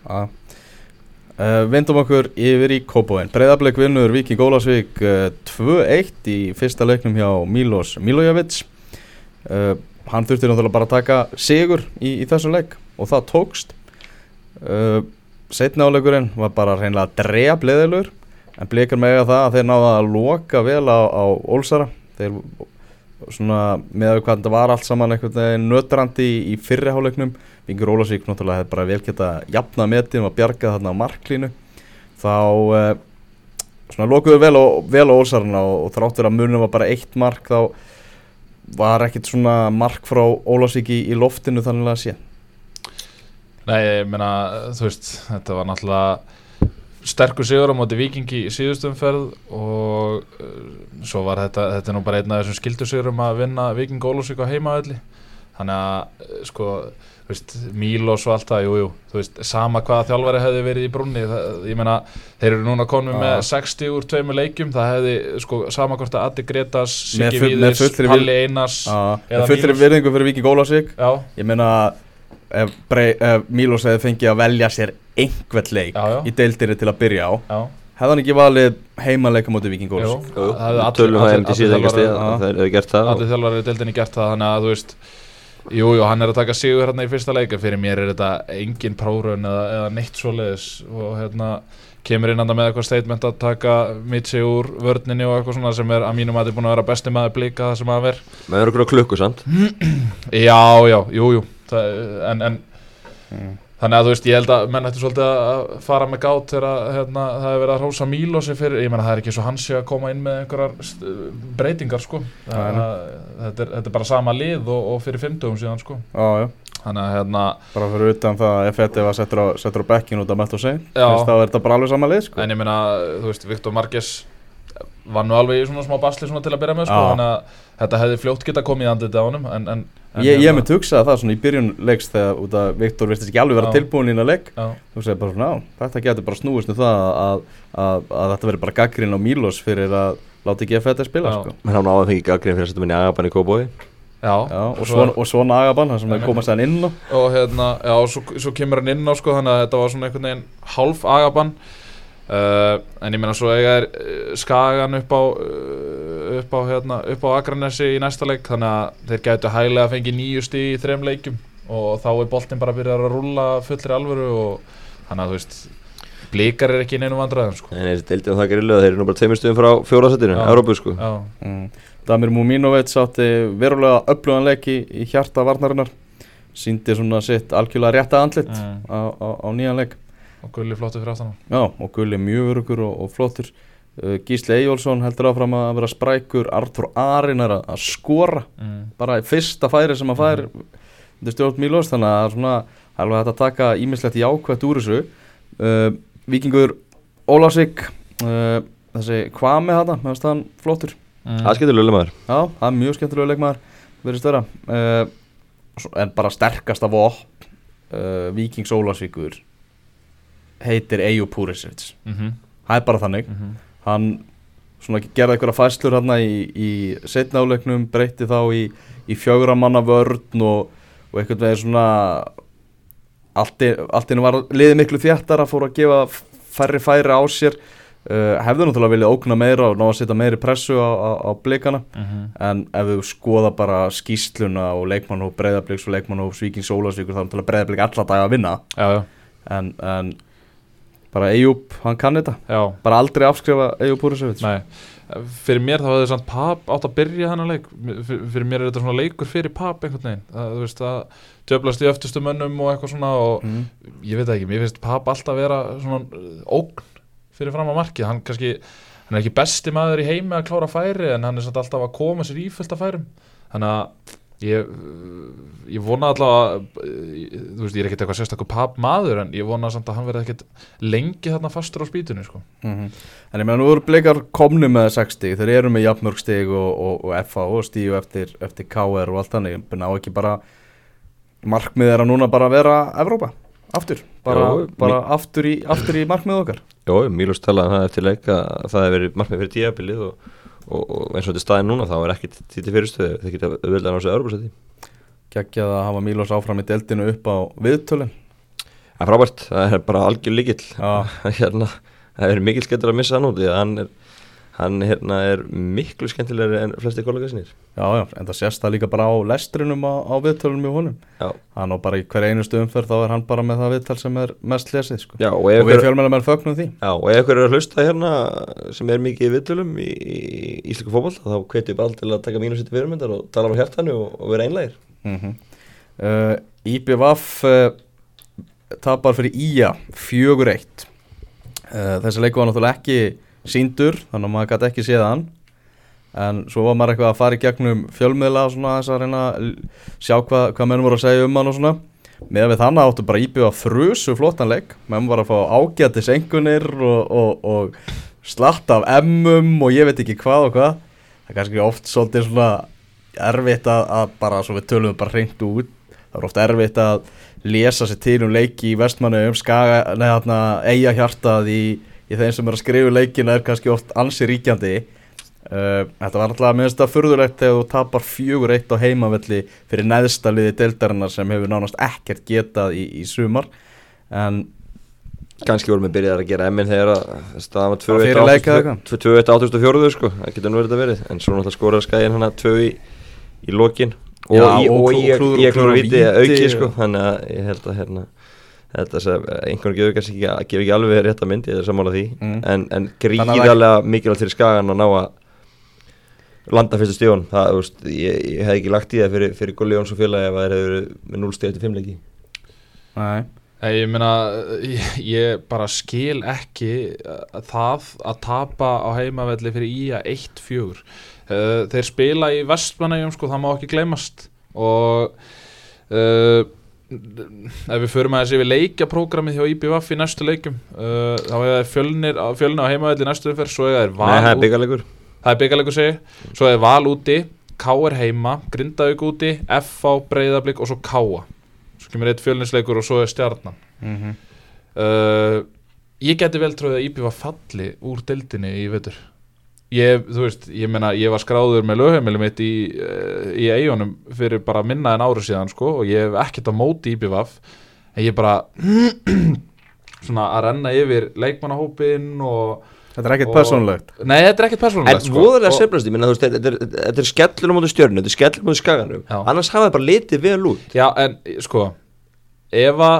uh, Vindum okkur yfir í Kópavén Breiðarbleik vinnur Viki Gólasvík uh, 2-1 í fyrsta leiknum hjá Milos Milojevic. Uh, hann þurfti náttúrulega bara að taka sigur í, í þessu leik og það tókst. Uh, setna áleikurinn var bara reynilega drefleðilur en blikar með það að þeir náða að loka vel á, á Ólsara. Þeir svona með að hvað þetta var allt saman eitthvað nötrandi í, í fyrriháleiknum Vingur Ólasík náttúrulega hefði bara vel geta jafna metin og bjarga þarna á marklínu. Þá eh, svona lokuðu vel, vel á Ólsarna og, og þráttur að munum var bara eitt mark þá var ekkit svona mark frá Ólasík í, loftinu þannig að sé? Nei, ég meina, þú veist, þetta var náttúrulega sterkur sigur á móti vikingi í síðustumferð og uh, svo var þetta, þetta er nú bara einn af þessum skildusigurum að vinna viking Ólúsík á heimavelli. Þannig að, uh, sko, Mílos og allt það, jú, jú, þú veist, sama hvaða þjálfari hefði verið í brunni, það, ég meina, þeir eru núna konum með 60 úr tveimur leikjum, það hefði, sko, sama hvort að Addi Gretas, Siggi Víðis, Palli Einars, Eða það fullri Mílos. virðingu fyrir Viking Ólafsvík já, Ég meina ef, brei, ef Mílos hefði fengið að velja sér einhvern leik Já, já. í deildinni til að byrja á já, hefði hann ekki valið heimaleika mútið Viking jú, hefði Tölum það hefði síðan ekki stið. Það hefur gert það allir þjálfari í deildinni gert það þannig að þú veist jú, jú, hann er að taka sigur hérna í fyrsta leika fyrir mér er þetta engin prórun eða, eða neitt svoleiðis og hérna kemur inn anda með eitthvað statement að taka Mitsi úr vörninni og eitthvað svona sem er að mínum að þetta er búin að vera besti maður blika það sem að ver Með okkur á klukku, sant? já, já, jú, jú það, en, en Mm. Þannig að þú veist, ég held að menn ættu svolítið að fara með gátt þegar að, hérna, það hefur verið að rósa Mílosi fyrir, ég menna það er ekki svo hans sé að koma inn með einhverjar breytingar sko, nei. það, þetta, er, þetta er bara sama lið og, og fyrir 50 síðan sko, Já, já, þannig að hérna bara fyrir utan það að F1 var settur á, á bekkin út af Matt Hussein Já. þá er þetta bara alveg sama lið sko. en ég meina, þú veist, Viktor Marques var nú alveg í svona smá basli svona til að byrja með sko, þannig að þetta hefði fljótt geta komið í andliti á honum en, en, en Ég, ég hérna- myndi hugsa það svona í byrjun leiks þegar út af Viktor virtist ekki alveg vera tilbúin inn að leik. Já, þú segir bara svona, já, þetta getur bara snúist um það að, að, að þetta verður bara gaggrinn á Mílos fyrir að láta ekki F1 spila Já. sko. Men hann áður fengið gaggrin fyrir að setja minni agabann í Kóbói já, Já, og, svona, og svona agabann, það sem er komast hann inn á og hérna, já, og svo, svo kemur hann inn á sko, þannig að þetta var svona einhvern veginn hálf agabann uh, en ég meina svo eiga er uh, skagan upp á uh, upp á hérna, upp á Akranesi í næsta leik, þannig að þeir gætu hæglega að fengi nýju stig í þrem leikjum og þá er boltinn bara að byrja að rúlla fullri alvöru og þannig að þú veist blíkar er ekki í neinum vandræðum sko. En þessi deildið um það grillu að þeir eru nú bara tveimur stuðum frá fjórasettinu. Európu sko mm. Damir Muminovic átti verulega öfluganleik í, í hjarta varnarinnar síndi svona sitt algjörlega rétta andlit Mm. á, á, á nýjan leik og gulli flottu fyrir aftan hann. Já, og Gulli mjög örugur og, og flottur. Uh, Gísli Eyjólfsson heldur áfram að vera sprækur. Artur Arin er að, skora. Mm. bara í fyrsta færi sem að fær þetta stjórn Mílos þannig að það er svona er alveg hægt að taka ímislegt jákvætt úr þessu. Uh, Víkingur Ólásík uh, þessi hvað með þetta, meðan staðan flottur. Mm. Það skemmtir lögulega maður Já, það er mjög skemmtilega leikmaður. Verið störa uh, en bara sterkasta vopn uh, Víkings Ólásvíkur heitir Eyjú Púrisevits Mhm, það er bara þannig. Mhm. hann svona gerði einhverja fæslur hérna í, í setna áleiknum breytti þá í, í fjögra manna vörn og, og einhvern veginn svona allt einu var liðið miklu þjættar að fóra að gefa færri færi á sér. Uh, hefðu náttúrulega viljað ógna meira og ná að setja meiri pressu á, á, á blikana. Mhm. en ef við skoða bara skýsluna og leikmannhóf breyðabliks og leikmannhóf Svíkings Ólasvíkur þá er náttúrulega breyðablik alla daga að vinna. Já, já, en, en bara Eyjúb, hann kann þetta. Já. Bara aldrei afskrifa Eyjúb Púrisevits Nei, fyrir mér þá hefði samt Pap átt að byrja hennar leik. Fyr- fyrir mér er þetta svona leikur fyrir Pap einhvern veginn, það, þú veist að djöflast í öftustu mönnum og eitthvað svona og mm. ég veit það ekki, mér finnst Pap alltaf vera svona uh, ógn fyrir fram á markið, hann kannski hann er ekki besti maður í heimi að klára færi en hann er samt alltaf að koma sér í fullt af færum. Þannig að ég, ég vona allavega þú veist, ég er ekkert eitthvað sérstakur Pap maður en ég vona samt að hann verði ekkert lengi þarna fastur á spýtunni sko. Mhm. En ég meina nú eru blikar komnu með 60 þeir eru með jafnmörg stig og, og, og FA og stíu eftir, eftir KR og allt þannig ná ekki bara markmið er að núna bara vera Evrópa aftur, bara, Jó, bara aftur, í, aftur í markmið okkar Jó, Mílos talaði um það eftir leik að það hefur verið markmið fyrir tíabilið og, og, og eins og þetta staðin núna þá er ekkit til fyrirstöðu. Þeir geta auðvitað ná sig Európa-setti geggjað að hafa Mílos áfram í deltinu upp á viðtölin. Það er frábært, það er bara algjör líkill Já, hérna, það er mikil skemmtur að missa hann út því að hann er, hann hérna er miklu skemmtilegri en flesti kollega sinir já, já, en það sést það líka bara á lestrinum á, á viðtölunum í honum. Já, hann á bara í hver einustu umferð þá er hann bara með það viðtal sem er mest lesið sko. Já og og við fjölmennum er fögnum því. Já, og ef ykkur er að hlusta hérna sem er mikið í viðtölum í, í ísliku fótboll þá hvetjum við bara til að taka mínu sitt fyrirmyndar og tala um hjartanu og, og vera einlægir. Mm -hmm. uh, IBVF uh, tapar fyrir IA 4-1 uh, þessi leiku var náttúrulega ekki síndur þannig að maður gæti ekki séð hann. En svo var maður eitthvað að fara í gegnum fjölmiðla og svona þess að reyna að sjá hvað, hvað menn voru að segja um hann og svona. Með við þannig áttu bara íbjöða frusu flottanleik, menn var að fá ágætis engunir og, og, og slatt af emmum og ég veit ekki hvað og hvað. Það er kannski oft svolítið svona erfitt að, að bara, svo við tölum bara hreint út, það er oft erfitt að lesa sér til um leiki í vestmannu um skaga, neða eiga hjartað í, í þeim sem er að skrifu leikina er kannski oft ansi ríkjandi uh, þetta var alltaf minnst að furðulegt þegar þú tapar fjögur eitt á heimavelli fyrir neðstaliði deildarinnar sem hefur nánast ekkert getað í, í sumar en Kanski vorum við byrjaðið að gera emmin þegar það var 2-1 8.4 sko, það getur nú verið að verið en svo náttúrulega skoraði skæðin hann að 2 í, í lokin og, Já, í, og og klú- ég, klúður- viti að víti auki sko, þannig að ég held að hérna þetta sem einhvern gefur kannski ekki, gefur ekki alveg rétt að mynd, ég er sammála því. Mm. en, en að gríðarlega mikilvægt fyrir skagan að ná að landa fyrstu stíðun það, þú veist, ég, ég hef ekki lagt í það fyrir, fyrir Gulli Jóns og félagi ef það hefur verið með 0 stíð eftir 5 leiki. Nei, Nei, ég meina, ég, ég bara skil ekki uh, það að tapa á heimavelli fyrir IA 1-4 uh, þeir spila í vestmanægjum sko, það má ekki gleymast. Og uh, ef við förum aðeins yfir leikjaprógramið hjá IBVF í næstu leikum uh, þá er það fjölnir, fjölnir á heimavelli í næstu umferð, svo er það Nei, val það er byggarleikur það er byggarleikur segi, svo er val úti K.R. heima, Grindavík úti F.A. Breiðablík og svo K.A. svo kemur eitt fjölninsleikur og svo er stjarnan mm uh, ég geti vel tróðið að var falli úr deildinni í vetur ég, þú veist, ég meina ég var skráður með lögheimili mitt í, uh, í eigunum fyrir bara minna en áru síðan sko, og ég hef ekkert á móti Íbí vaf en ég bara svona að renna yfir leikmannahópin og þetta er ekkert persónulegt. Nei, þetta er ekkert En persónulegt sko. voðalega Og- sefnast, ég minna, þú veist, þetta er- þetta er skellur á móti stjörnu, þetta er skellur á móti skaganum. Annars hafa það bara litið vel út. Já, en sko ef að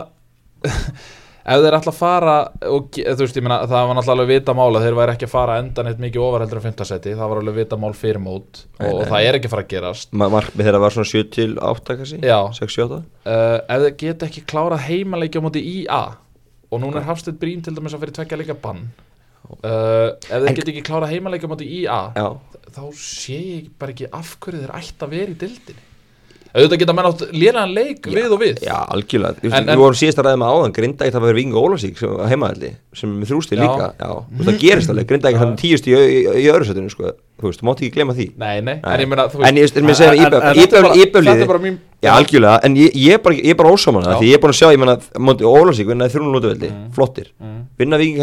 ef þeir ætla að fara og, þú veist, ég meina, það var náttúrulega alveg vita mál að þeir væri ekki að fara endan eitt mikið ofar heldur 5. seti, það var alveg vita mál fyrir mót og, Nei, og nei. það er ekki að fara að gerast. Ma- markmið þeirra var svona 7 til 8 kannski, Já, 6-7-8 uh, ef þeir geta ekki klárað heimaleikja á móti IA og núna er Hafstedt Brím til dæmis að fyrir tvekja leika bann uh, ef þeir En- geta ekki klárað heimaleikja á móti IA Já, þá sé ég bara ekki af hverju þeir ætti að vera í dildinni auðvitað geta menn átt lélegan leik við og við já, algjörlega veist, En- Við en- vorum síðast að ræða með áðan, Grinda eitt að vera vinga Ólasík heimaðalli, sem er þrjústi Já. líka Já, veist, það gerist alveg, Grinda ekki Já. hann tíust í, í, í öðru setinu, sko Þú veist, þú mátt ekki glema því Nei, nei, en ég meina þú En ég veist, En- en- en- þetta er bara- er mín Já, algjörlega, en ég, ég er bara, ég er ósáman Já. það Því ég er búin að sjá, ég móti Ólasík vinnaði þrjúnum lútuveldi, Mm. flottir Mm. Vinna Ving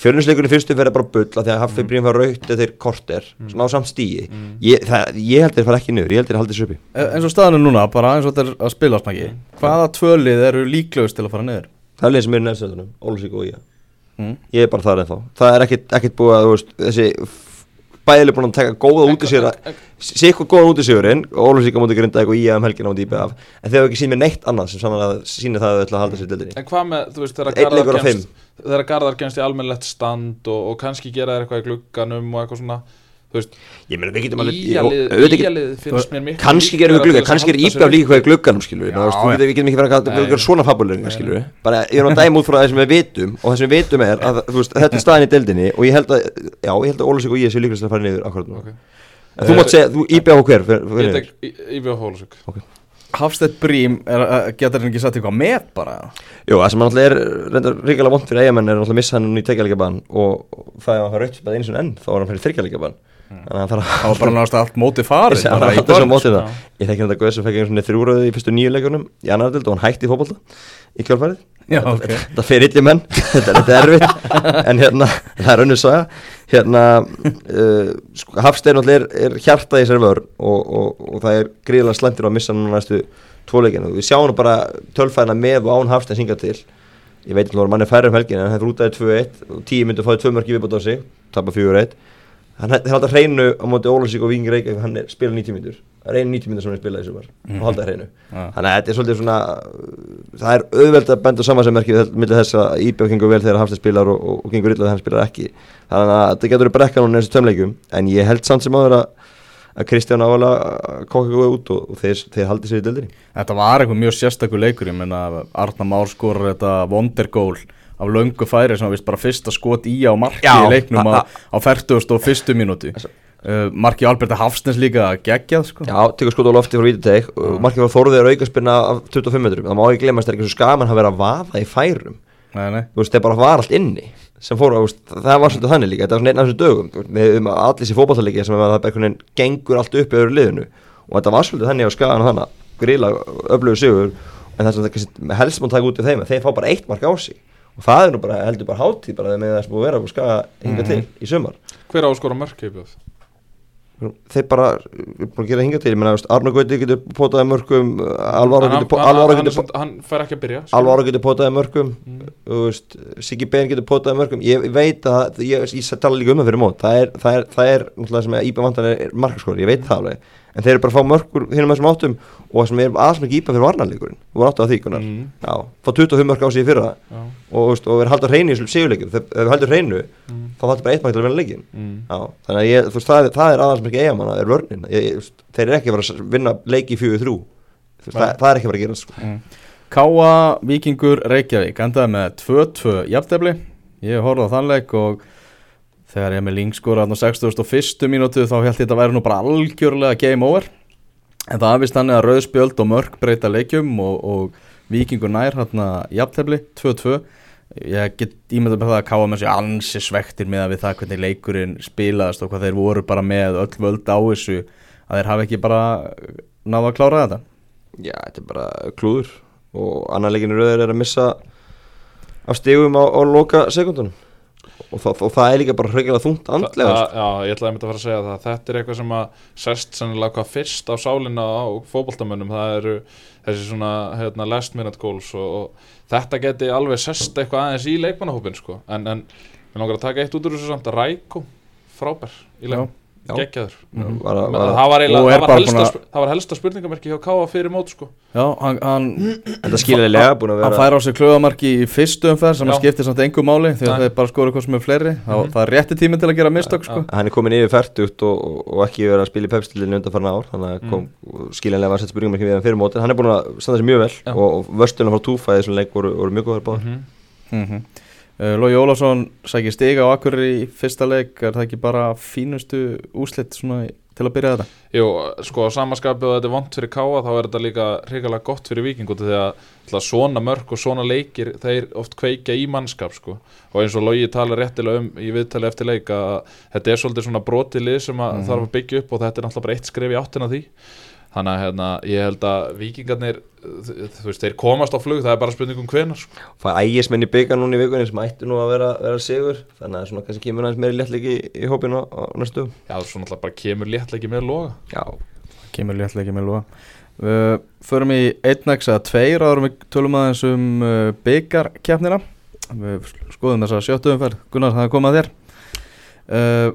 Fjörninsleikunni fyrstu verið bara bull af því að Haffi Brím var raukt eða þeir korter. Mm. ná samt stíi Mm. ég, það, ég held þeir fara ekki niður, ég held þeir haldi þessu uppi. E- eins og staðan er núna, bara eins og þetta er að spila snakki hvaða tvölið eru líklegust til að fara niður? Það er leið sem er nefnstöðunum, Ólasík og ég mm. Ég er bara þar ennþá. Það er ekkit, ekkit búið að, veist, þessi bæðileg búin að taka góða út í sig Sikkur góða út í sigurinn Ólasík á móti grinda eitthvað í að um helgina á móti IBF En þeir hafa ekki sín með neitt annað sem saman að sína það að þau ætla að halda sér dildinni En hvað með, þú veist, þegar leikur Garðar kemst í almennlegt stand og, og kannski gera eitthvað í glugganum og eitthvað svona Ég meina við getum alveg Kannski gerum við glugga, kannski er íbjaf líka hvað í glugganum við, getum ekki verið að gera svona við bara ég er náttúrulega dæm út frá það sem við vitum og það sem við vitum er að þú veist, þetta er staðin í deildinni og ég held að, já, ég held að Ólasík og ég séu líkast að fara niður. En þú mátt segja, þú íbjaf á hver tek Íbjá Hólusvík Hafstedt Brím, getur hann ekki satt eitthvað með bara? Jú, það sem náttúrulega er reyndar ríkilega vond fyrir eigamenn er að missa hann í tekjalíkabann og og það er að hann fara rautt eins og enn þá er hann fyrir hann þarf það var bara náttúrulega allt móti farið bara í átti svo mótið það. Ég þekki þetta Guð sem fekk einhvern svona þrjúröðu í fyrstu nýju leikunum í annar dild og hann hætti í fótbolta í kjálfærið Já, ok. Þetta fer illi menn, þetta, þetta er erfitt. En hérna, það er önnur saga. Hérna uh, sko, Hafstein er, er hjarta í þessari vörn og, og, og það er gríðilega slendir að missa núna næstu tvoleikinu við sjáum bara tölfæðina með og án Hafstein synga til. Ég veit ekki hvað mann færri helgin en það rútaði 2-1 og 10 myndir fáið 2 mörki viðbútt á sig tapa 4-1 hann er alltaf hreinu á móti Ólasík og Vingi Reykjavík hann spila 90 myndur það er einu 90 myndur sem hann er spilað í sumar og halda hreinu. Þannig að þetta er svolítið svona það er auðveld að benda saman sem merki millir þess að Íbjörg gengur vel þegar Hafstæð spilar og, og, og gengur illa þegar hann spilar ekki. Þannig að þetta getur brekka núna eins og tömleikum en ég held samt sem áður að að Kristján ávala kóka eitthvað út og, og þeir, þeir haldi sér í deildinni. Þetta var eitthvað mjög sérstakur leikur ég menna Arna Már skorur þetta wondergól af löngu færi sem var vist bara fyrsta skot í á marki Já, í leiknum a- á, á 40 og fyrstu mínútu. Uh, Marki Alberta Hafsnes líka geggjað sko. Já, tekur skot á lofti frá vítuteg og markið var þorðið að aukaspinna af 25 metrum. Það má ekki glemast það er ekki svo skaman að vera að vaða í færum. Nei, nei. þú veist, það bara var allt inni sem fór, þú veist, það var svolítið þannig líka. Þetta var svona einn af þessum dögum, með um allir sér fótballtalegi sem að það gengur allt upp í öðru liðinu. Og þetta var svolítið þannig á skagan og þannig, gríla öflugur sigur. En það sem það helst má taka út í þeim að þeir fá bara eitt mark á sig og það er nú bara, heldur bara hátíð bara með það búið að vera á skaga hinga til í sumar Hver á að skora mörk heipjóð? þeir bara, við erum búin að gera hinga til ég menna, Arnur Gauti getur potaði mörgum Alvaro getur, hann, Alvaro getur, hann, hann fær ekki að byrja. Alvaro getur potaði mörgum Mm. Siggi Bein getur potaði mörgum ég veit að, ég, ég tala líka um það fyrir mót það er, það er, það er náttúrulega sem að Íba vantan er ég veit það alveg en þeir eru bara að fá mörgur hérna með þessum áttum og það sem er aðeins með Íba fyrir varnarleikurinn þú voru áttu að því, Gunnar Mm. já, fá 25 mörg á sig í fyrra Já. og, veist, og vera haldið hreinu í þessum sigurleikum þegar við haldum hreinu, Mm. þá þáttu bara eitt mæk til að vinna leikin Mm. Þannig að ég, veist, það, það er aðeins mikið eigamann það er vörnin, ég, þeir eru ekki að fara að vinna leiki í fjögur Nei. það, það er ekki að fara að gera sko. Káa Víkingur Reykjavík endaði með 2-2 jafntefli ég horfði á þann leik og þegar ég með Ling skora á 61. mínútu þá held ég þetta væri nú bara algjörlega game over. En það er vist þannig að rauðspjöld og mörk breyta leikjum og, og Víkingur nær hérna jafntefli 2-2 ég get ímyndað með það að Káa með sér ansi svektir með að við það hvernig leikurinn spilaðast og hvað þeir voru bara með öll völd á þessu að þeir hafi ekki bara náða að klára þetta. Já, þetta er bara klúður og annar leikinu rauður er að missa af stigum á, á loka sekundunum og, það- og það er líka bara hreiklega þungt andlega sko. Já, ég ætlaði að mynda að fara að segja það Þetta er eitthvað sem að sest sennilega hvað fyrst á sálinna á fótboltamönnum það eru þessi svona hérna, last minute goals og, og þetta geti alveg sest eitthvað aðeins í leikmannahópin sko. en, en við langar að taka eitt út úr þessu samt Ræko, frábær í leik, Já. Geggjaður að- að- það var, er það, var helsta, búin að- sp- það var helsta spurningamerki hjá Káa fyrir mót sko. Já, hann, hann Þetta skiljaðilega búin að Hann fær á sig klöðamarki í fyrstu umferð sem skiptir samt engum máli því að Nei. þeir bara skora eitthvað sem er fleiri þá, Mhm. það er rétti tíminn til að gera mistök sko. Hann er komin yfir færtugt og, og, og ekki verið að spila í pepstilinu undan farna ár þannig að kom skiljanlega var sett spurningum ekki við hann fyrir mótin hann er búin að standa sér mjög vel Já. og, vörstunum frá túfa í þessum leik voru, voru mjög góður báður -hmm. mm -hmm. uh, Lógi Ólafsson sækir stiga á Akureyri í fyrsta leik. Er það ekki bara fínustu úslit svona í- til að byrja þetta? Jú, sko á samaskapi og þetta er vont fyrir Káa þá er þetta líka hrigalega gott fyrir að ætla, svona mörk og svona leikir þeir oft kveikja í mannskap sko. og eins og Logi talar réttilega um í viðtali eftir leik að þetta er svolítið svona brotilið sem að þarf að byggja upp og þetta er náttúrulega bara eitt skref í áttina því þannig að hérna, ég held að Víkingarnir þú veist, þeir komast á flug það er bara spurning um hvenar sko. fæ ægismenn í byggar núna í vikunni sem ætti nú að vera, vera sigur þannig að svona kannski kemur aðeins meiri léttliki í, í hópinu á, á næstu. Já, svo náttúrulega bara kemur léttleiki með loga. Já, kemur léttleiki með Lóga uh, Förum í 1x eða 2 árum við tölum aðeins um uh, byggarkeppnina við skoðum þessa sjöttu umferð. Gunnar, það er komað þér. Uh,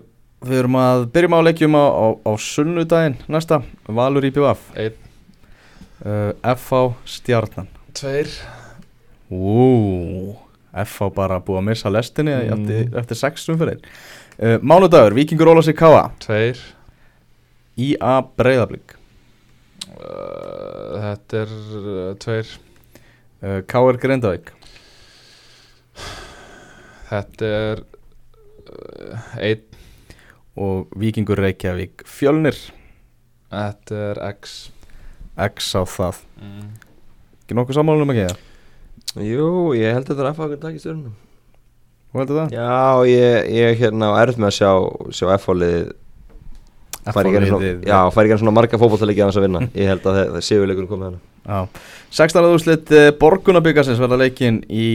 Við erum að byrjum á leikjum á, á, á sunnudaginn næsta. Valur í BVF Einn, uh, FH Stjarnan. Tveir. Ú, FH bara búið að missa lestinni Mm. eftir, eftir sex umferðir. Uh, Mánudagur, Víkingur Óla sig Káa Tveir. IA Breiðablík uh, Þetta er uh, tveir. Uh, KR Grindavík. Þetta er uh, einn og Víkingur Reykjavík Fjölnir. Þetta er X. X á það. Mm. Ekki nokkuð sammálunum ekki það? jú, ég held að þetta er okkur takk í stjórnum. Þú heldur það? Já, ég, ég hérna á erð með að sjá, sjá F-hólið fær ekki einu svona, marga fótballtalegi að hans að vinna. Ég held að það, það séu leikurinn komið hana Já, 16. úrslit uh, Borgunabyggasins verða leikinn í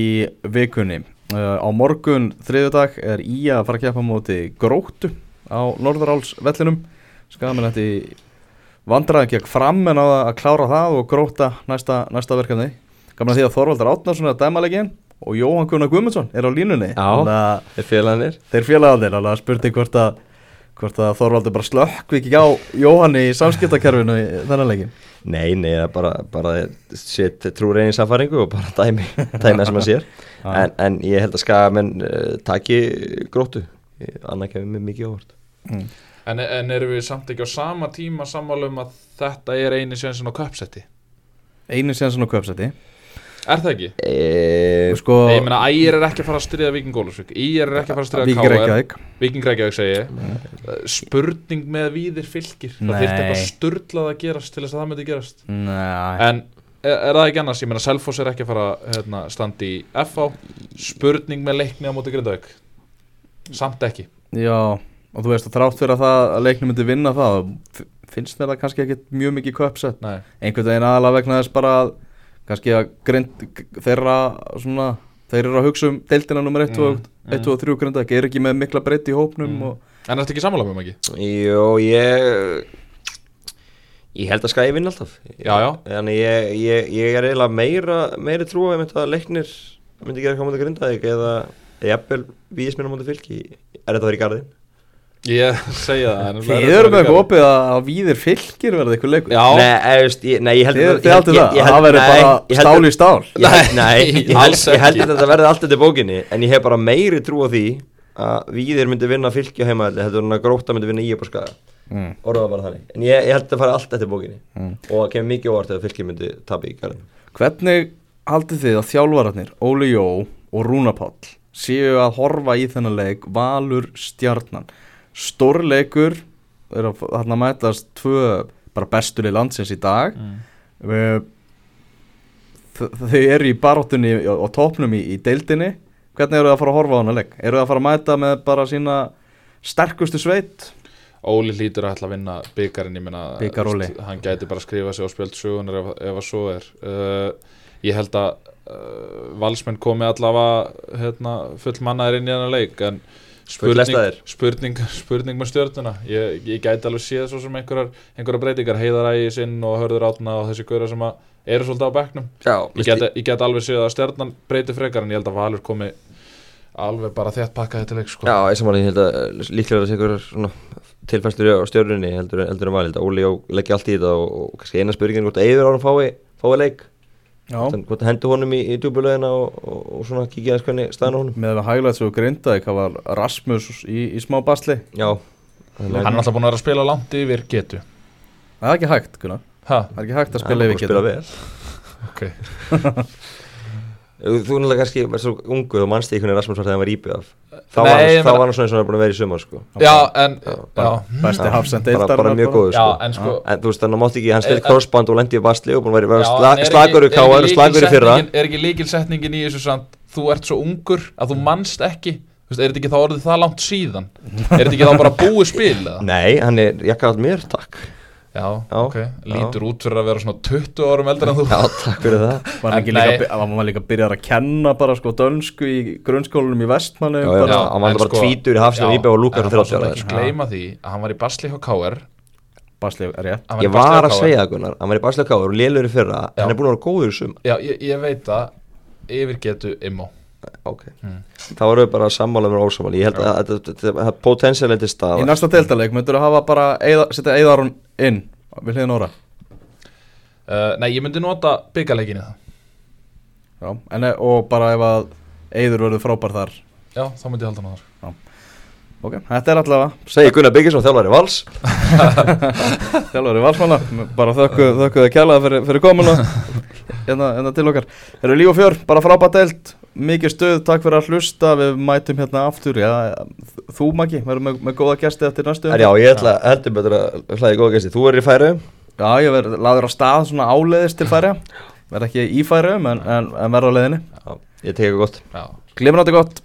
vikunni. Uh, Á morgun þriðudag er í að fara að keppa á móti gróttu á Norðuráls vellinum Skamin þetta í vandræðin gekk fram en á að klára það og gróta næsta, næsta verkefni. Gaman að því að Þorvaldur Átnarsson er að dæma leikinn og Jóhann Gunnar Guðmundsson er á línunni. Já. Að Er félagarnir? þeir félagarnir alveg að spurning hvort að hvort að Þorvaldur bara slökk ekki á Jóhanni í samskiptakerfinu í þennan leikin Nei, nei, er bara, bara sitt trúr einin samfæringu og bara dæmi, dæmi það sem að sér. En, en ég held að skagamenn uh, taki gróttu. Annað kemur mér mikið óvart mm. en, en erum við samt ekki á sama tíma sammála um að þetta er eini sjensin á köpsetti Einu séðan svona köpsæti Er það ekki? e, Sko, Nei, ég meina, Ægir er ekki að fara að stríða Viking Gólusvík Ígir er ekki að fara að stríða Víking Reykjavík. Viking Reykjavík segi ég. Eh, Spurning með víðir fylgir Það Nei. þyrfti eitthvað sturlað að gerast til þess að það myndi gerast. Nei, En er, er það ekki annars? Ég meina, Selfoss er ekki að fara hérna, standi í FH Spurning með leikni á móti Grindavík. Samt ekki. Já Og þú veist að þrátt fyrir að það að leiknum myndi vinna það finnst mér það kannski ekki mjög mikið köpsett einhvern veginn aðalega vegna þess bara að kannski að grind þeirra svona, þeir eru að hugsa um deildina nummer 1 og, Mm, 1 og 3 grinda, er ekki með mikla breytt í hópnum Mm. og, en þetta ekki sammála með ekki? Jó, ég Ég held að skæði vinn alltaf Já, já. Þannig ég, ég, ég er eiginlega meira meiri trú að mynda að leiknir myndi gera komandi grindaðik eða jafnvel vísminn á móti fylki Er þetta að vera í garðin? Ég segja það Þið eru með opið að, að víðir fylgir verða eitthvað leikur. Já, Nei, ég, nei, ég held Þið, að- þið ég- haldið ég- það, að verður bara stál í stál. Nei, ég held, alls ég held ekki. að þetta verði allt þetta bókinni En ég hef bara meiri trú á því að Víðir myndi vinna fylki á heimaðalli Þetta er hann að gróta myndi vinna í upp á skaga. Mm. Orðað bara þannig. En ég, ég held að það fara allt eftir bókinni. Mm. Og það kemur mikið óvart ef fylki myndi tabi í garðin Hvernig haldið þið að þjálfararnir Óli Jó og Rúna Páll séu að horfa í þennan leik Valur Stjarnan Stórleikur er að þarna mætast tvö bara bestur í landsins í dag. Mm. þau eru í baróttunni á, á topnum í, í deildinni. Hvernig eru það að fara að horfa á hana leik? Eru það að fara að mæta með bara sína sterkustu sveit? Óli hlýtur að ætla að vinna byggarinn ég veist, hann gæti bara að skrifa sig á spjöld sögunar ef, ef að svo er. Uh, ég held að uh, valsmenn komi allavega hérna, full mannaðir inn í þennan leik en spurning, spurning, spurning með stjörnuna. Ég, ég gæti alveg séð svo sem einhverjar, einhverjar breytingar. Heiðarægi sinn og hörður átna og þessi gauðra sem að eru svolítið á bekknum. Já, ég geti, ég geti alveg séð að stjarnan breyti frekar en ég held að Valur komi alveg bara þétt pakkaði til leik sko. Já, ég samanlega, ég held að eh, líklega að segja svona tilfæstur á stjörnunni heldur, heldur en valið, Óli og leggja allt í þetta og, og kannski eina spurningin hvort Eður árum fái, fái leik hvort hendur honum í, í djúbulegina og, og, og svona kíkja aðeins hvernig staðan á honum? Með að hægla þessu grinda það var Rasmus í, í smá basli? Já, hann er alltaf búin að vera að spila langt yfir getu. Það er ekki hægt Gunnar. ha, það er ekki hægt að spila yfir spila getu. vel. Ok Þú náttúrulega kannski verður svo ungu og mannst í hvernig Rasmus var þegar hann var íbjöð af. Þá Nei, var, hann svona eins og hann er búin að vera í sumar sko. Já, en Já, já, besti hafsend bara, deildar bara mjög góður já, sko en sko En þú veist þannig að mátti ekki, hann stilt en- crossband og lendi í basli og búin að vera, en er ekki- slagur í er káar ekki og slagur í fyrra? lykilsetningin- Er ekki líkilsetningin í þessu samt Þú ert svo ungur að þú manst ekki? Þú veist, Er þetta ekki þá orðið það langt síðan? Er þetta ekki þá bara búið spil eða? Nei, hann er takk Já, Já, ok. Lítur út fyrir að vera svona 20 árum eldri en þú. Já, takk fyrir það. Var En líka, líka byrjað að kenna bara sko dönsku í grunnskólanum í Vestmanni Já, já, hann var bara sko- tvítur í hafsinu Já, íbjöð og lúkar en á það má 30 ára. samt ekki gleyma því að hann var í basli hjá KR basli er Ég basli var að segja það Gunnar, hann var í basli káar og lélur í fyrra. Já. Hann er búin að vera góður í sum Já, ég, ég veit að yfir getu immo Ok, Mm. þá erum við bara sammála með ósamála Ég held að þetta- er potensial eitthvað í stað næsta deildaleik myndur þú hafa bara eyða, setja Eðarun inn við hliðin óra uh, Nei, ég myndi nota byggarleikinu það já, en, e- og bara ef að Eður verður frábær þar. Já, þá myndi ég halda hann þar. Ok, þetta er allavega Segir Gunnar Byggjusson, þjálfari Vals? Þjálfari valsmanna, bara þökku, þökku kjærlega fyrir, fyrir komuna. Hérna, hérna til okkar. Erum líf og fjör, bara frábært deilt mikið stöð, takk fyrir að hlusta við mætum hérna aftur. Já, þú Maggi, verðum með, með góða gesti eftir næstu Er já, ég ætla heldur betur að hlæði góða gæsti Þú er í færu já, ég verð laður á stað svona áleiðis til færi verð ekki í færi en, en, en verð á leiðinni. Já, ég teka gott. Já. Glimrandi gott